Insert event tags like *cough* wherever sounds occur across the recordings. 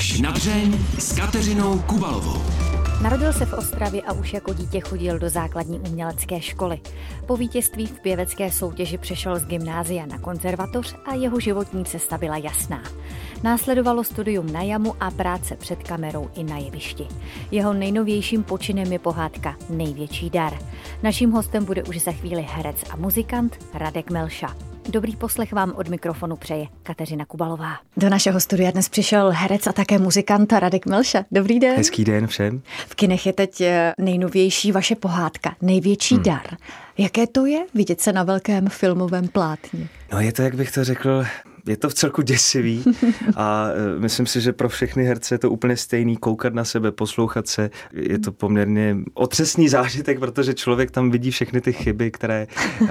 Až na dřeň s Kateřinou Kubalovou. Narodil se v Ostravě a už jako dítě chodil do základní umělecké školy. Po vítězství v pěvecké soutěži přešel z gymnázia na konzervatoř a jeho životní cesta byla jasná. Následovalo studium na jamu a práce před kamerou i na jevišti. Jeho nejnovějším počinem je pohádka Největší dar. Naším hostem bude už za chvíli herec a muzikant Radek Melša. Dobrý poslech vám od mikrofonu přeje Kateřina Kubalová. Do našeho studia dnes přišel herec a také muzikant Radek Melša. Dobrý den. Hezký den všem. V kinech je teď eh, nejnovější vaše pohádka Největší hmm. dar. Jaké to je vidět se na velkém filmovém plátně? No je to, jak bych to řekl, je to v celku děsivý a e, myslím si, že pro všechny herce je to úplně stejný, koukat na sebe, poslouchat se, je to poměrně otřesný zážitek, protože člověk tam vidí všechny ty chyby, které uh,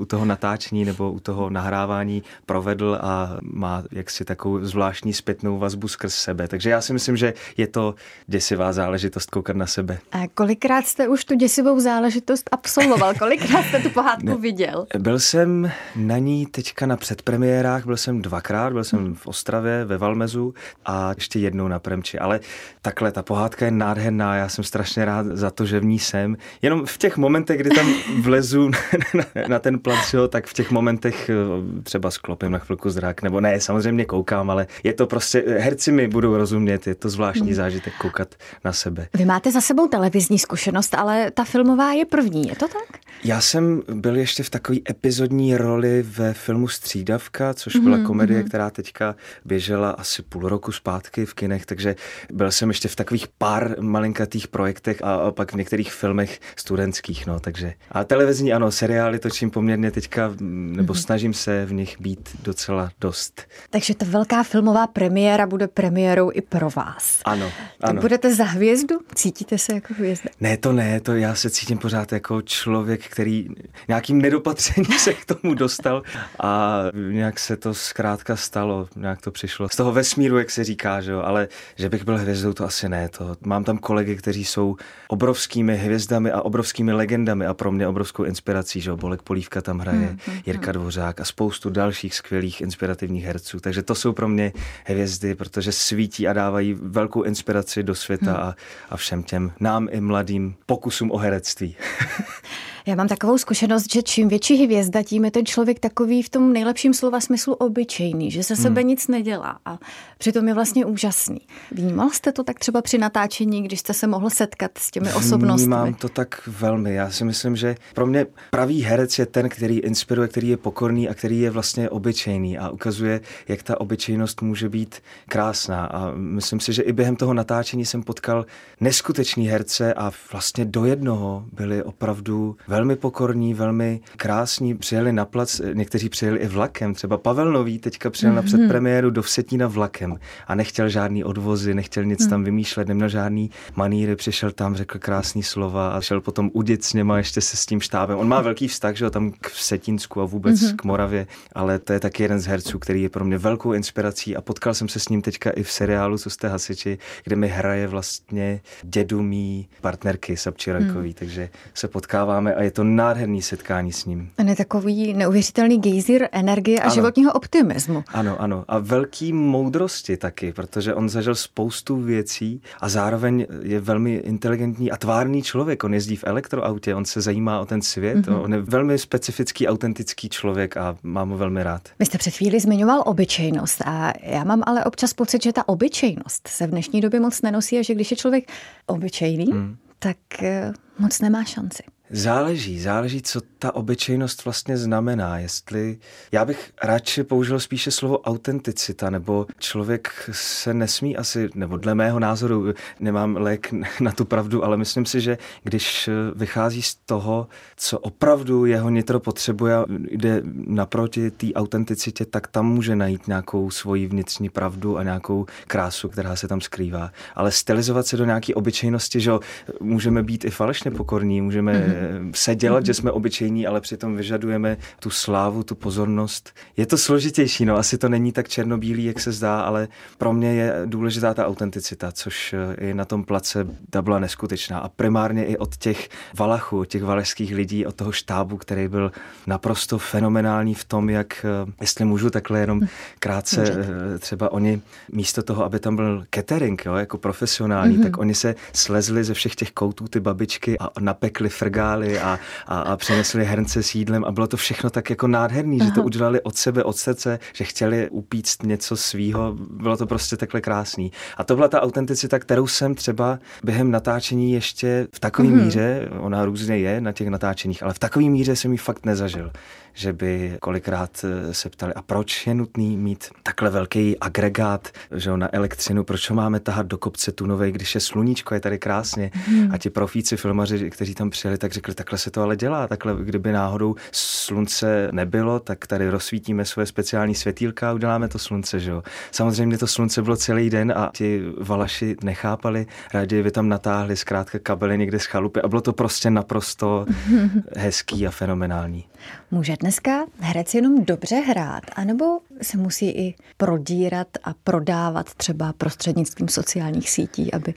u toho natáčení nebo u toho nahrávání provedl a má jaksi takovou zvláštní zpětnou vazbu skrz sebe. Takže já si myslím, že je to děsivá záležitost koukat na sebe. A kolikrát jste už tu děsivou záležitost absolvoval? Kolikrát jste tu pohádku ne, viděl? Byl jsem na ní teďka na předpremiérách Čechách byl jsem dvakrát, byl jsem v Ostravě, ve Valmezu a ještě jednou na Premči. Ale takhle, ta pohádka je nádherná, já jsem strašně rád za to, že v ní jsem. Jenom v těch momentech, kdy tam vlezu *laughs* na, na ten plac, jo, tak v těch momentech eh, třeba sklopím na chvilku zrak, nebo ne, samozřejmě koukám, ale je to prostě, herci mi budou rozumět, je to zvláštní hmm. zážitek koukat na sebe. Vy máte za sebou televizní zkušenost, ale ta filmová je první, je to tak? Já jsem byl ještě v takové epizodní roli ve filmu Střídavka, což byla mm-hmm. komedie, mhm. která teďka běžela asi půl roku zpátky v kinech, takže byl jsem ještě v takových pár malinkatých projektech a, a pak v některých filmech studentských, no, takže. A televizní, ano, seriály točím poměrně teďka, nebo mm-hmm. snažím se v nich být docela dost. Takže ta velká filmová premiéra bude premiérou i pro vás. Ano, ano. Tak budete za hvězdu? Cítíte se jako hvězda? Ne, to ne, to já se cítím pořád jako člověk, který nějakým nedopatřením *laughs* se k tomu dostal a nějak se to zkrátka stalo, nějak to přišlo z toho vesmíru, jak se říká, že jo? ale že bych byl hvězdou, to asi ne. To, mám tam kolegy, kteří jsou obrovskými hvězdami a obrovskými legendami a pro mě obrovskou inspirací, že jo? Bolek Polívka tam hraje, hmm, hmm, Jirka Dvořák a spoustu dalších skvělých inspirativních herců. Takže to jsou pro mě hvězdy, protože svítí a dávají velkou inspiraci do světa hmm. a, a všem těm nám i mladým pokusům o herectví. *laughs* Já mám takovou zkušenost, že čím větší hvězda, tím je ten člověk takový v tom nejlepším slova smyslu obyčejný, že se sebe hmm. nic nedělá a přitom je vlastně úžasný. Vnímal jste to tak třeba při natáčení, když jste se mohl setkat s těmi osobnostmi? Vnímám to tak velmi. Já si myslím, že pro mě pravý herec je ten, který inspiruje, který je pokorný a který je vlastně obyčejný a ukazuje, jak ta obyčejnost může být krásná. A myslím si, že i během toho natáčení jsem potkal neskutečný herce a vlastně do jednoho byli opravdu velmi pokorní, velmi krásní, přijeli na plac, někteří přijeli i vlakem, třeba Pavel Nový teďka přijel mm-hmm. na mhm. předpremiéru do Vsetína vlakem a nechtěl žádný odvozy, nechtěl nic mm. tam vymýšlet, neměl žádný maníry, přišel tam, řekl krásný slova a šel potom udět s něma ještě se s tím štábem. On má velký vztah, že jo, tam k Vsetínsku a vůbec mm-hmm. k Moravě, ale to je taky jeden z herců, který je pro mě velkou inspirací a potkal jsem se s ním teďka i v seriálu, co jste hasiči, kde mi hraje vlastně dědu mý partnerky Sabči mm. takže se potkáváme a je to nádherný setkání s ním. On je takový neuvěřitelný gejzír energie a ano. životního optimismu. Ano, ano. A velký moudrosti taky, protože on zažil spoustu věcí a zároveň je velmi inteligentní a tvárný člověk. On jezdí v elektroautě, on se zajímá o ten svět, mm-hmm. on je velmi specifický, autentický člověk a mám ho velmi rád. Vy jste před chvíli zmiňoval obyčejnost a já mám ale občas pocit, že ta obyčejnost se v dnešní době moc nenosí a že když je člověk obyčejný, mm. tak eh, moc nemá šanci. Záleží, záleží, co ta obyčejnost vlastně znamená. Jestli já bych radši použil spíše slovo autenticita, nebo člověk se nesmí asi, nebo dle mého názoru, nemám lék na tu pravdu, ale myslím si, že když vychází z toho, co opravdu jeho nitro potřebuje jde naproti té autenticitě, tak tam může najít nějakou svoji vnitřní pravdu a nějakou krásu, která se tam skrývá. Ale stylizovat se do nějaké obyčejnosti, že můžeme být i falešně pokorní, můžeme mm-hmm se dělat, mm-hmm. že jsme obyčejní, ale přitom vyžadujeme tu slávu, tu pozornost. Je to složitější, no asi to není tak černobílý, jak se zdá, ale pro mě je důležitá ta autenticita, což i na tom place ta byla neskutečná. A primárně i od těch Valachů, od těch valešských lidí, od toho štábu, který byl naprosto fenomenální v tom, jak, jestli můžu takhle jenom krátce, Můžete. třeba oni místo toho, aby tam byl catering, jo, jako profesionální, mm-hmm. tak oni se slezli ze všech těch koutů ty babičky a napekli frgály a, a, a přinesli hrnce s jídlem a bylo to všechno tak jako nádherný, Aha. že to udělali od sebe, od srdce, že chtěli upíct něco svýho, bylo to prostě takhle krásný. A to byla ta autenticita, kterou jsem třeba během natáčení ještě v takové mm-hmm. míře, ona různě je na těch natáčeních, ale v takové míře jsem ji fakt nezažil že by kolikrát eh, se ptali, a proč je nutný mít takhle velký agregát že na elektřinu, proč ho máme tahat do kopce Tunovej, když je sluníčko, je tady krásně. Hmm. A ti profíci, filmaři, kteří tam přijeli, tak řekli, takhle se to ale dělá, takhle, kdyby náhodou slunce nebylo, tak tady rozsvítíme svoje speciální světýlka a uděláme to slunce, že jo. Samozřejmě to slunce bylo celý den a ti valaši nechápali, rádi by tam natáhli zkrátka kabely někde z chalupy a bylo to prostě naprosto *laughs* hezký a fenomenální. Může dneska herec jenom dobře hrát, anebo se musí i prodírat a prodávat třeba prostřednictvím sociálních sítí, aby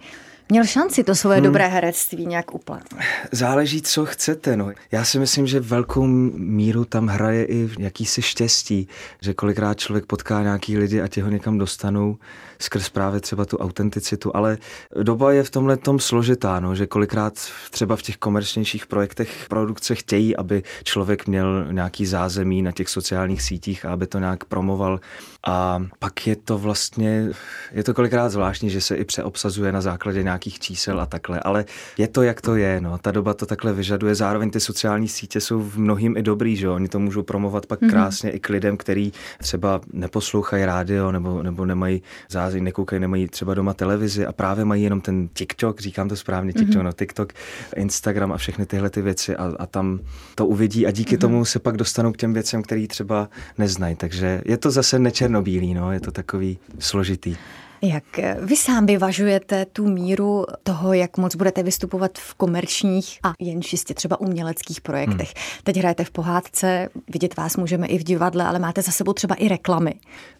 měl šanci to svoje hmm. dobré herectví nějak uplatnit? Záleží, co chcete. No. Já si myslím, že velkou míru tam hraje i jakýsi štěstí, že kolikrát člověk potká nějaký lidi a tě ho někam dostanou skrz právě třeba tu autenticitu, ale doba je v tomhle tom složitá, no, že kolikrát třeba v těch komerčnějších projektech produkce chtějí, aby člověk měl nějaký zázemí na těch sociálních sítích a aby to nějak promoval a pak je to vlastně, je to kolikrát zvláštní, že se i přeobsazuje na základě nějakých čísel a takhle, ale je to, jak to je, no, ta doba to takhle vyžaduje, zároveň ty sociální sítě jsou v mnohým i dobrý, že oni to můžou promovat pak mm-hmm. krásně i k lidem, který třeba neposlouchají rádio nebo, nebo nemají zázemí zázemí, nekoukají, nemají třeba doma televizi a právě mají jenom ten TikTok, říkám to správně, TikTok, mm-hmm. no TikTok, Instagram a všechny tyhle ty věci a, a tam to uvidí a díky mm-hmm. tomu se pak dostanou k těm věcem, který třeba neznají. Takže je to zase nečernobílý, no, je to takový složitý. Jak vy sám vyvažujete tu míru toho, jak moc budete vystupovat v komerčních a jen čistě třeba uměleckých projektech? Hmm. Teď hrajete v pohádce, vidět vás můžeme i v divadle, ale máte za sebou třeba i reklamy.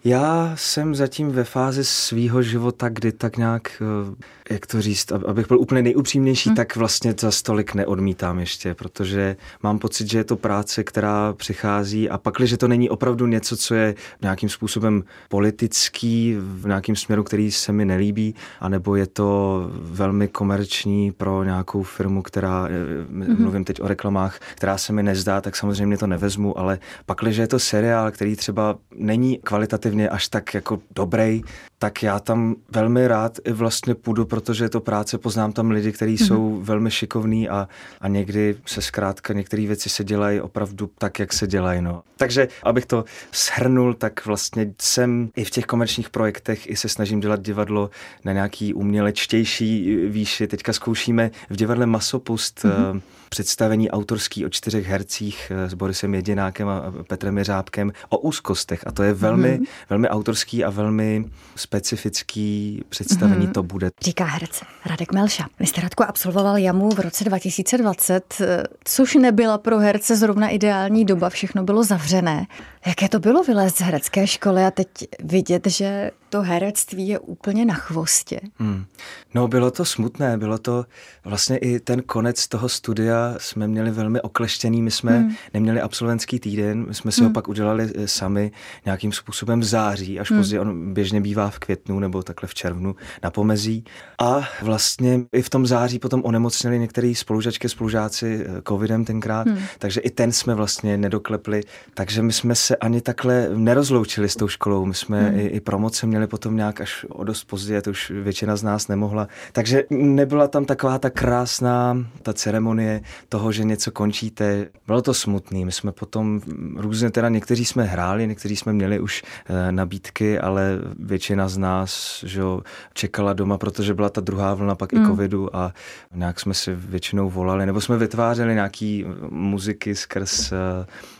Já jsem zatím ve fázi svýho života, kdy tak nějak, eh, jak to říct, abych byl úplně nejupřímnější, hmm. tak vlastně za stolik neodmítám ještě, protože mám pocit, že je to práce, která přichází a pak, že to není opravdu něco, co je nějakým způsobem politický, v nějakým směru, který se mi nelíbí, anebo je to velmi komerční pro nějakou firmu, která, mm-hmm. mluvím teď o reklamách, která se mi nezdá, tak samozřejmě to nevezmu, ale pak, když je to seriál, který třeba není kvalitativně až tak jako dobrý, tak já tam velmi rád i vlastně půjdu, protože je to práce, poznám tam lidi, kteří mm-hmm. jsou velmi šikovní a, a někdy se zkrátka některé věci se dělají opravdu tak, jak se dělají. No. Takže abych to shrnul, tak vlastně jsem i v těch komerčních projektech i se snažím dělat divadlo na nějaký umělečtější výši. Teďka zkoušíme v divadle Masopust mm-hmm představení autorský o čtyřech hercích eh, s Borisem Jedinákem a Petrem Jeřábkem o úzkostech. A to je velmi, mm-hmm. velmi autorský a velmi specifický představení mm-hmm. to bude. Říká herec Radek Melša. Vy jste Radko absolvoval jamu v roce 2020, eh, což nebyla pro herce zrovna ideální doba, všechno bylo zavřené. Jaké to bylo vylézt z herecké školy a teď vidět, že to herectví je úplně na chvostě? Hmm. No bylo to smutné, bylo to vlastně i ten konec toho studia jsme měli velmi okleštěný, my jsme hmm. neměli absolventský týden, my jsme si hmm. ho pak udělali eh, sami nějakým způsobem v září, až hmm. později on běžně bývá v květnu nebo takhle v červnu na pomezí. A vlastně i v tom září potom onemocněli některý spolužačky, spolužáci eh, covidem tenkrát, hmm. takže i ten jsme vlastně nedoklepli, takže my jsme se ani takhle nerozloučili s tou školou, my jsme hmm. i, i promoce měli potom nějak až o dost později, to už většina z nás nemohla, takže nebyla tam taková ta krásná ta ceremonie toho, že něco končíte. Bylo to smutný, my jsme potom různě teda někteří jsme hráli, někteří jsme měli už e, nabídky, ale většina z nás že jo, čekala doma, protože byla ta druhá vlna pak hmm. i covidu a nějak jsme si většinou volali, nebo jsme vytvářeli nějaký muziky skrz e,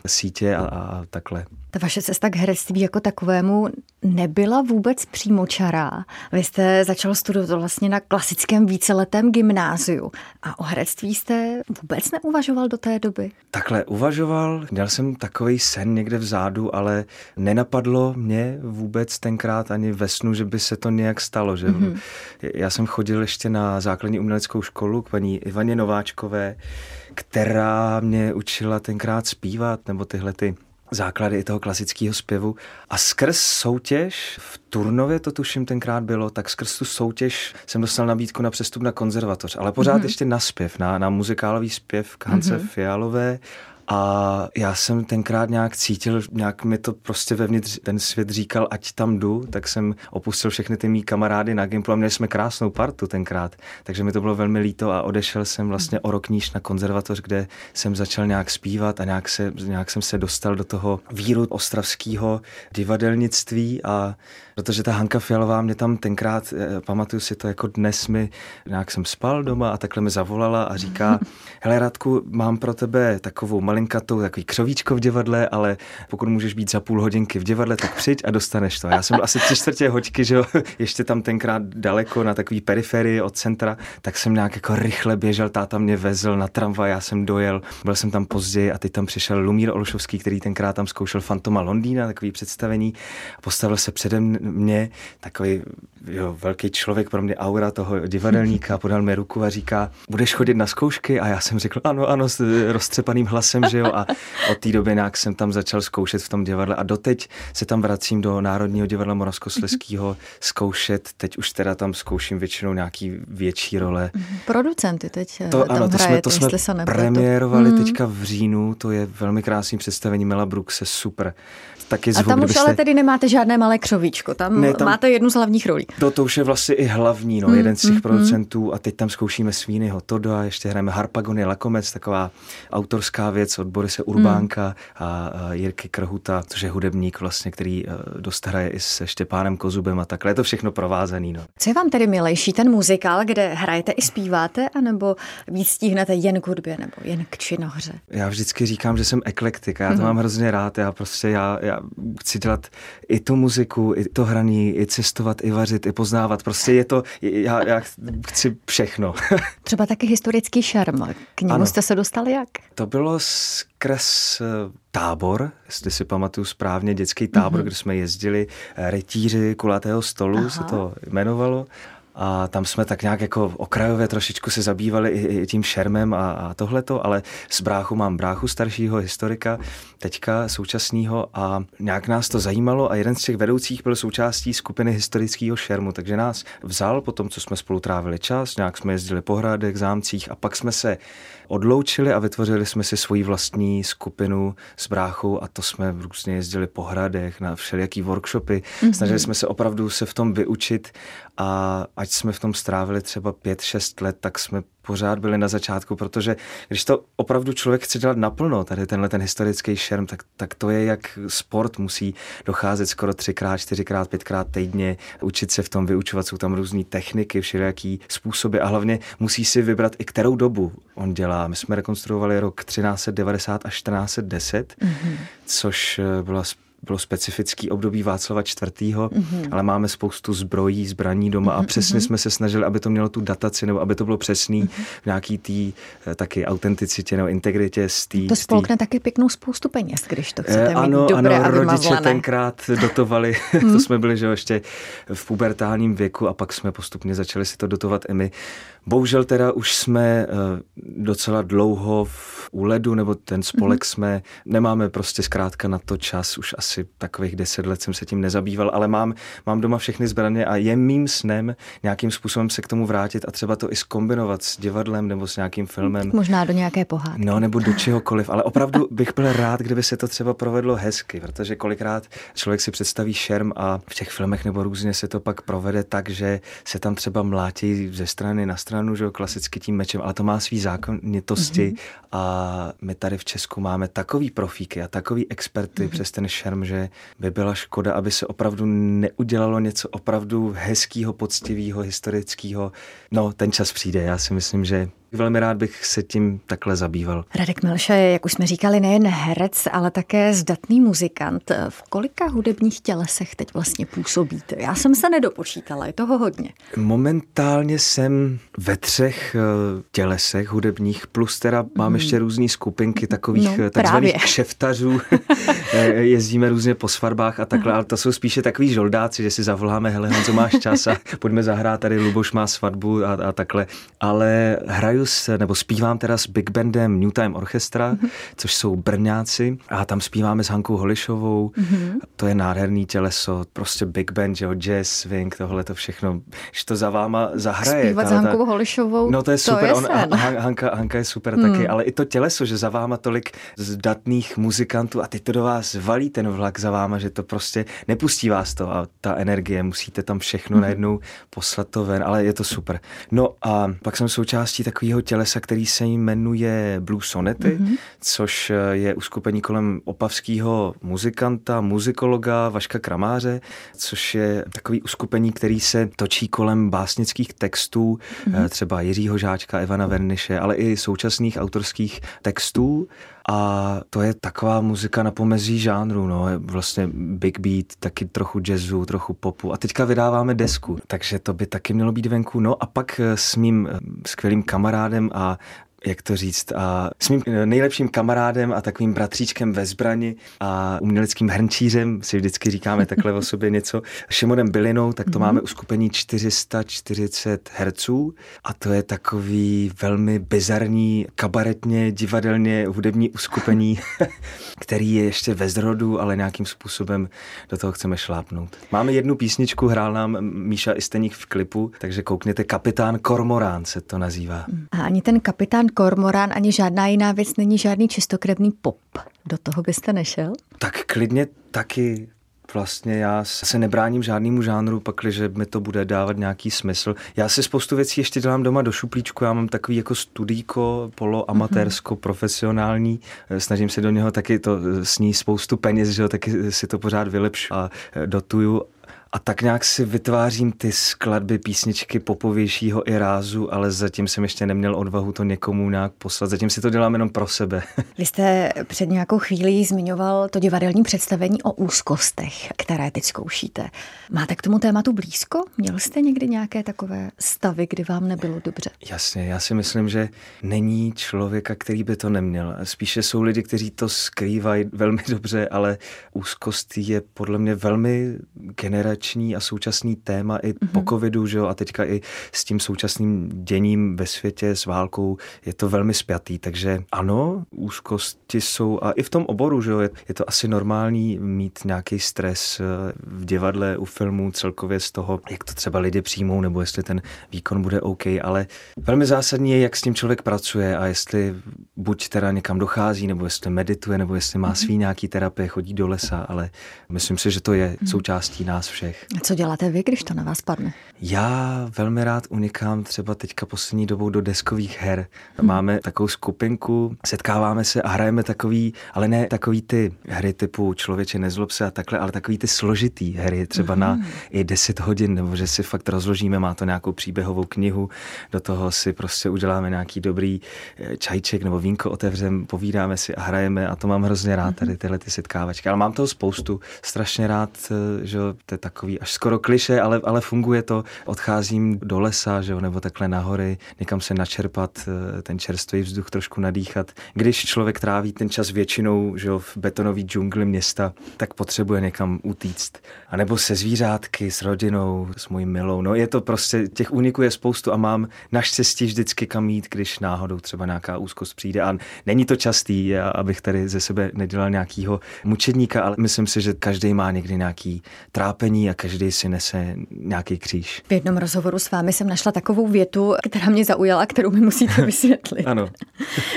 sítě a, a takhle. Ta vaše cesta k herectví jako takovému nebyla vůbec přímočará. Vy jste začal studovat vlastně na klasickém víceletém gymnáziu. A o herectví jste vůbec neuvažoval do té doby? Takhle uvažoval, měl jsem takový sen někde vzadu, ale nenapadlo mě vůbec tenkrát ani ve snu, že by se to nějak stalo. Že? Mm-hmm. Já jsem chodil ještě na základní uměleckou školu k paní Ivaně Nováčkové, která mě učila tenkrát zpívat, nebo tyhle ty základy i toho klasického zpěvu. A skrz soutěž, v Turnově to tuším tenkrát bylo, tak skrz tu soutěž jsem dostal nabídku na přestup na konzervatoř, ale pořád mm-hmm. ještě na zpěv, na, na muzikálový zpěv k Hance mm-hmm. Fialové a já jsem tenkrát nějak cítil, nějak mi to prostě vevnitř ten svět říkal, ať tam jdu, tak jsem opustil všechny ty mý kamarády na Gimplu a měli jsme krásnou partu tenkrát, takže mi to bylo velmi líto a odešel jsem vlastně o rok níž na konzervatoř, kde jsem začal nějak zpívat a nějak, se, nějak jsem se dostal do toho víru ostravského divadelnictví. A protože ta Hanka Fialová mě tam tenkrát, eh, pamatuju si to jako dnes mi, nějak jsem spal doma a takhle mi zavolala a říká, *laughs* hele Radku, mám pro tebe takovou malinkatou, takový křovíčko v divadle, ale pokud můžeš být za půl hodinky v divadle, tak přijď a dostaneš to. Já jsem byl asi tři čtvrtě hoďky, že jo, *laughs* ještě tam tenkrát daleko na takový periferii od centra, tak jsem nějak jako rychle běžel, táta mě vezl na tramvaj, já jsem dojel, byl jsem tam později a teď tam přišel Lumír Olšovský, který tenkrát tam zkoušel Fantoma Londýna, takový představení, postavil se přede mě, takový jo, velký člověk, pro mě aura toho divadelníka, podal mi ruku a říká, budeš chodit na zkoušky? A já jsem řekl, ano, ano, s roztřepaným hlasem, že jo. A od té doby nějak jsem tam začal zkoušet v tom divadle a doteď se tam vracím do Národního divadla Moravskosleského zkoušet. Teď už teda tam zkouším většinou nějaký větší role. Producenty teď to, tam ano, to hrajete, jsme, to jsme premiérovali mm. teďka v říjnu, to je velmi krásný představení Mela Brookse, super taky zvuk. A tam už kdybyste... ale tedy nemáte žádné malé křovíčko, tam, ne, tam máte jednu z hlavních rolí. To, to už je vlastně i hlavní, no, mm, jeden z těch mm, producentů a teď tam zkoušíme Svínyho Todo a ještě hrajeme Harpagony Lakomec, taková autorská věc od Borise Urbánka mm. a, Jirky Krhuta, což je hudebník vlastně, který uh, dost hraje i se Štěpánem Kozubem a takhle. Je to všechno provázený. No. Co je vám tedy milejší, ten muzikál, kde hrajete i zpíváte, anebo víc stíhnete jen k hudbě nebo jen k činohře? Já vždycky říkám, že jsem eklektik já to mm. mám hrozně rád. Já prostě já, já chci dělat i tu muziku, i to hraní, i cestovat, i vařit, i poznávat. Prostě je to, já, já chci všechno. *laughs* Třeba taky historický šarm. K němu ano. jste se dostali jak? To bylo skrz eh, tábor, jestli si pamatuju správně, dětský tábor, mm-hmm. kde jsme jezdili, eh, retíři kulatého stolu Aha. se to jmenovalo a tam jsme tak nějak jako okrajově trošičku se zabývali i, i tím šermem a, a tohleto, ale z bráchu mám bráchu staršího historika, teďka současného a nějak nás to zajímalo a jeden z těch vedoucích byl součástí skupiny historického šermu, takže nás vzal po tom, co jsme spolu trávili čas, nějak jsme jezdili po hradech, zámcích a pak jsme se odloučili a vytvořili jsme si svoji vlastní skupinu s bráchou a to jsme různě jezdili po hradech na všelijaký workshopy. Mm-hmm. Snažili jsme se opravdu se v tom vyučit a ať jsme v tom strávili třeba pět, šest let, tak jsme pořád byli na začátku, protože když to opravdu člověk chce dělat naplno, tady tenhle ten historický šerm, tak, tak to je jak sport, musí docházet skoro třikrát, čtyřikrát, pětkrát týdně, učit se v tom, vyučovat, jsou tam různé techniky, všelijaký způsoby a hlavně musí si vybrat i kterou dobu on dělá. My jsme rekonstruovali rok 1390 až 1410, mm-hmm. což byla bylo specifický období Václava IV., mm-hmm. ale máme spoustu zbrojí, zbraní doma a mhm, přesně mm-hmm. jsme se snažili, aby to mělo tu dataci, nebo aby to bylo přesný mm-hmm. v nějaký tý eh, taky autenticitě nebo integritě z tý, To spolkne taky pěknou spoustu peněz, když to chcete eh, ano, mít dobré ano, a rodiče tenkrát dotovali, *laughs* to mhm. jsme byli, že ještě v pubertálním věku a pak jsme postupně začali si to dotovat i my. Bohužel teda už jsme eh, docela dlouho v úledu, nebo ten spolek mm-hmm. jsme, nemáme prostě zkrátka na to čas, už asi takových deset let jsem se tím nezabýval, ale mám, mám doma všechny zbraně a je mým snem nějakým způsobem se k tomu vrátit a třeba to i skombinovat s divadlem nebo s nějakým filmem. Možná do nějaké pohádky. No, nebo do čehokoliv, ale opravdu *laughs* bych byl rád, kdyby se to třeba provedlo hezky, protože kolikrát člověk si představí šerm a v těch filmech nebo různě se to pak provede tak, že se tam třeba mlátí ze strany na stranu stranu, že jo, klasicky tím mečem, ale to má svý zákonitosti mm-hmm. a my tady v Česku máme takový profíky a takový experty mm-hmm. přes ten šerm, že by byla škoda, aby se opravdu neudělalo něco opravdu hezkého, poctivého, historického. No, ten čas přijde. Já si myslím, že Velmi rád bych se tím takhle zabýval. Radek Milša je, jak už jsme říkali, nejen herec, ale také zdatný muzikant. V kolika hudebních tělesech teď vlastně působíte? Já jsem se nedopočítala, je toho hodně. Momentálně jsem ve třech eh, tělesech hudebních, plus teda mám hmm. ještě různé skupinky takových no, eh, takzvaných právě. kšeftařů. *laughs* Eh, jezdíme různě po svatbách a takhle, ale to jsou spíše takový žoldáci, že si zavoláme, hele Honzo, máš čas a pojďme zahrát, tady Luboš má svatbu a, a takhle. Ale hraju s, nebo zpívám teda s Big Bandem New Time Orchestra, mm-hmm. což jsou Brňáci a tam zpíváme s Hankou Holišovou. Mm-hmm. To je nádherný těleso, prostě Big Band, jo, jazz, swing, tohle to všechno, že to za váma zahraje. Zpívat s Hankou Holišovou, No to je super, to je On, Hanka, Hanka je super mm. taky, ale i to těleso, že za váma tolik zdatných muzikantů a teď to do vás valí ten vlak za váma, že to prostě nepustí vás to a ta energie, musíte tam všechno mm. najednou poslat to ven, ale je to super. No a pak jsem součástí takového tělesa, který se jmenuje Blue Sonety, mm-hmm. což je uskupení kolem opavského muzikanta, muzikologa Vaška Kramáře, což je takový uskupení, který se točí kolem básnických textů, mm-hmm. třeba Jiřího Žáčka, Ivana Verniše, ale i současných autorských textů. A to je taková muzika na pomezí žánru, no, vlastně big beat, taky trochu jazzu, trochu popu. A teďka vydáváme desku, takže to by taky mělo být venku. No a pak s mým skvělým kamarádem a jak to říct, a s mým nejlepším kamarádem a takovým bratříčkem ve zbrani a uměleckým hrnčířem, si vždycky říkáme takhle o sobě něco, Šimonem Bylinou, tak to mm-hmm. máme uskupení 440 herců a to je takový velmi bizarní, kabaretně, divadelně hudební uskupení, *laughs* který je ještě ve zrodu, ale nějakým způsobem do toho chceme šlápnout. Máme jednu písničku, hrál nám Míša Isteník v klipu, takže koukněte, Kapitán Kormorán se to nazývá. A ani ten kapitán kormorán ani žádná jiná věc není žádný čistokrevný pop. Do toho byste nešel? Tak klidně taky vlastně já se nebráním žádnému žánru, pakliže mi to bude dávat nějaký smysl. Já si spoustu věcí ještě dělám doma do šuplíčku, já mám takový jako studíko, poloamatérsko, profesionální, snažím se do něho taky to sní spoustu peněz, že jo, taky si to pořád vylepšu a dotuju a tak nějak si vytvářím ty skladby, písničky popovějšího i rázu, ale zatím jsem ještě neměl odvahu to někomu nějak poslat. Zatím si to dělám jenom pro sebe. *laughs* Vy jste před nějakou chvílí zmiňoval to divadelní představení o úzkostech, které teď zkoušíte. Máte k tomu tématu blízko? Měl jste někdy nějaké takové stavy, kdy vám nebylo dobře? Jasně, já si myslím, že není člověka, který by to neměl. Spíše jsou lidi, kteří to skrývají velmi dobře, ale úzkost je podle mě velmi generační aktuální a současný téma i mm-hmm. po covidu, že jo, a teďka i s tím současným děním ve světě, s válkou, je to velmi spjatý, takže ano, úzkosti jsou a i v tom oboru, že jo, je, je to asi normální mít nějaký stres eh, v divadle, u filmů, celkově z toho, jak to třeba lidi přijmou, nebo jestli ten výkon bude OK, ale velmi zásadní je, jak s tím člověk pracuje a jestli buď teda někam dochází, nebo jestli medituje, nebo jestli má mhm. svý nějaký terapie, chodí do lesa, ale myslím si, že to je mhm. součástí nás všech všech. A co děláte vy, když to na vás padne? Já velmi rád unikám třeba teďka poslední dobou do deskových her. Hmm. Máme takovou skupinku, setkáváme se a hrajeme takový, ale ne takový ty hry typu člověče nezlob se a takhle, ale takový ty složitý hry, třeba hmm. na i 10 hodin, nebo že si fakt rozložíme, má to nějakou příběhovou knihu, do toho si prostě uděláme nějaký dobrý eh, čajček nebo vínko otevřem, povídáme si a hrajeme a to mám hrozně rád, tady tyhle ty setkávačky. Ale mám toho spoustu, strašně rád, eh, že to je takový až skoro kliše, ale, ale funguje to. Odcházím do lesa, že jo, nebo takhle nahory, někam se načerpat, eh, ten čerstvý vzduch trošku nadýchat. Když člověk tráví ten čas většinou, že jo, v betonový džungli města, tak potřebuje někam utíct. A nebo se zvířátky, s rodinou, s mojí milou. No je to prostě, těch úniků je spoustu a mám naštěstí vždycky kam jít, když náhodou třeba nějaká úzkost přijde. A není to častý, abych tady ze sebe nedělal nějakýho mučedníka, ale myslím si, že každý má někdy nějaký trápení a každý si nese nějaký kříž. V jednom rozhovoru s vámi jsem našla takovou větu, která mě zaujala, kterou mi musíte *laughs* vysvětlit. ano.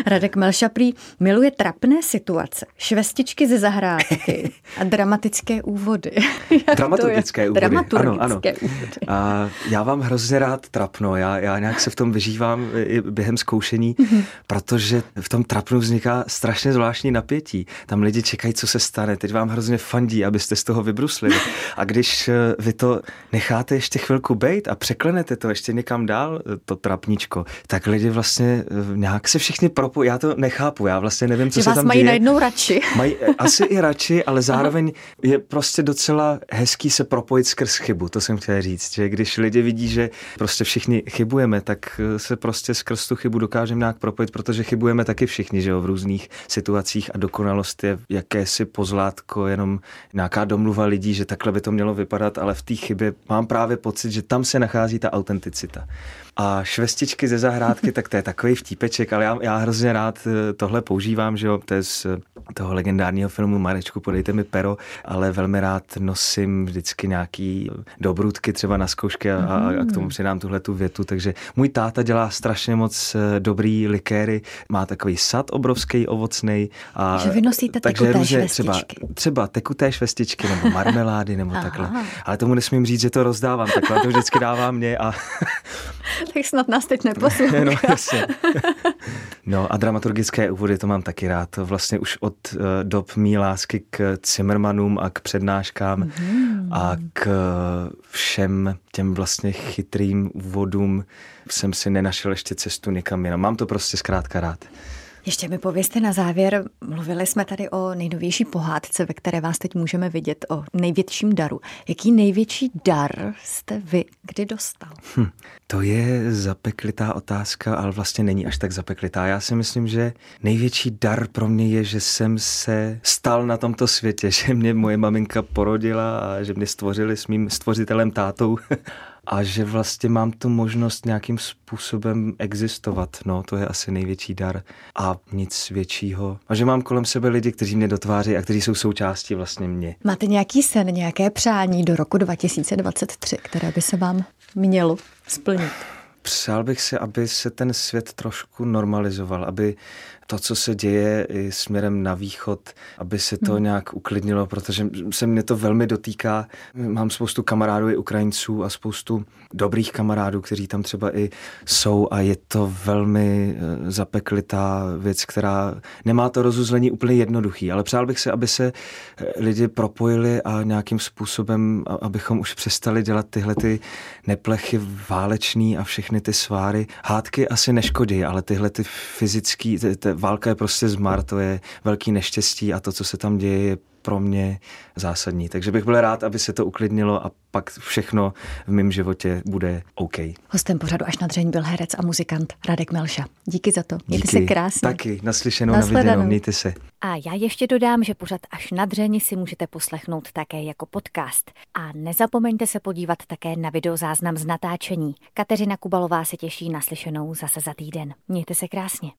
Radek Melšaprý miluje trapné situace, švestičky ze zahrádky a dramatické úvody. *laughs* Dramaturgické úvody. Dramaturgické ano, ano. úvody. A já vám hrozně rád trapno. Já, já nějak se v tom vyžívám i během zkoušení, mm-hmm. protože v tom trapnu vzniká strašně zvláštní napětí. Tam lidi čekají, co se stane. Teď vám hrozně fandí, abyste z toho vybruslili. A když když eh, vy to necháte ještě chvilku bejt a překlenete to ještě někam dál, eh, to trapníčko, tak lidi vlastně eh, nějak se všichni propojí. Já to nechápu, já vlastně nevím, co že se vás tam mají děje. najednou radši. Mají *laughs* asi i radši, ale zároveň je prostě docela hezký se propojit skrz chybu, to jsem chtěl říct, že když lidi vidí, že prostě všichni chybujeme, tak se prostě skrz tu chybu dokážeme nějak propojit, protože chybujeme taky všichni, že jo, v různých situacích a dokonalost je jakési pozlátko, jenom nějaká domluva lidí, že takhle by to mělo vypadat, ale v té chybě mám právě pocit, že tam se nachází ta autenticita. A švestičky ze zahrádky, tak to je takový vtípeček, ale já, já hrozně rád eh, tohle používám, že jo, to je z eh, toho legendárního filmu Marečku, podejte mi pero, ale velmi rád nosím vždycky nějaký dobrutky třeba na zkoušky a, a k tomu přidám tuhle tu větu, takže můj táta dělá strašně moc eh, dobrý likéry, má takový sad obrovský, ovocný. A, že vy nosíte takže tekuté švestičky. Třeba, třeba tekuté švestičky nebo marmelády nebo *laughs* takhle. Ale tomu nesmím říct, že to rozdávám takhle, to vždycky dává mě a *laughs* tak snad nás teď neposlouchá. no, jasně. *laughs* no a dramaturgické úvody to mám taky rád. Vlastně už od uh, dob mý lásky k Zimmermanům a k přednáškám mm. a k uh, všem těm vlastně chytrým úvodům jsem si nenašel ještě cestu nikam jinam. Mám to prostě zkrátka rád. Ještě mi povězte na závěr, mluvili jsme tady o nejnovější pohádce, ve které vás teď můžeme vidět, o největším daru. Jaký největší dar jste vy kdy dostal? Hm, to je zapeklitá otázka, ale vlastně není až tak zapeklitá. Já si myslím, že největší dar pro mě je, že jsem se stal na tomto světě, *laughs* že mě moje maminka porodila a že mě stvořili s mým stvořitelem tátou *laughs* a že vlastně mám tu možnost nějakým způsobem existovat. No, to je asi největší dar a nic většího. A že mám kolem sebe lidi, kteří mě dotváří a kteří jsou součástí vlastně mě. Máte nějaký sen, nějaké přání do roku 2023, které by se vám mělo splnit? Přál bych si, aby se ten svět trošku normalizoval, aby to, co se děje i směrem na východ, aby se to hmm. nějak uklidnilo, protože se mě to velmi dotýká. Mám spoustu kamarádů i Ukrajinců a spoustu dobrých kamarádů, kteří tam třeba i jsou a je to velmi eh, zapeklitá věc, která nemá to rozuzlení úplně jednoduchý, ale přál bych se, aby se eh, lidi propojili a nějakým způsobem, abychom už přestali dělat tyhle ty neplechy válečný a všechny ty sváry. Hádky asi neškodí, ale tyhle ty ty válka je prostě zmar, to je velký neštěstí a to, co se tam děje, je pro mě zásadní. Takže bych byl rád, aby se to uklidnilo a pak všechno v mém životě bude OK. Hostem pořadu až na dřeň byl herec a muzikant Radek Melša. Díky za to. Mějte Díky. se krásně. Taky, naslyšenou, na viděnou, mějte se. A já ještě dodám, že pořad až na dřeň si můžete poslechnout také jako podcast. A nezapomeňte se podívat také na videozáznam z natáčení. Kateřina Kubalová se těší naslyšenou zase za týden. Mějte se krásně.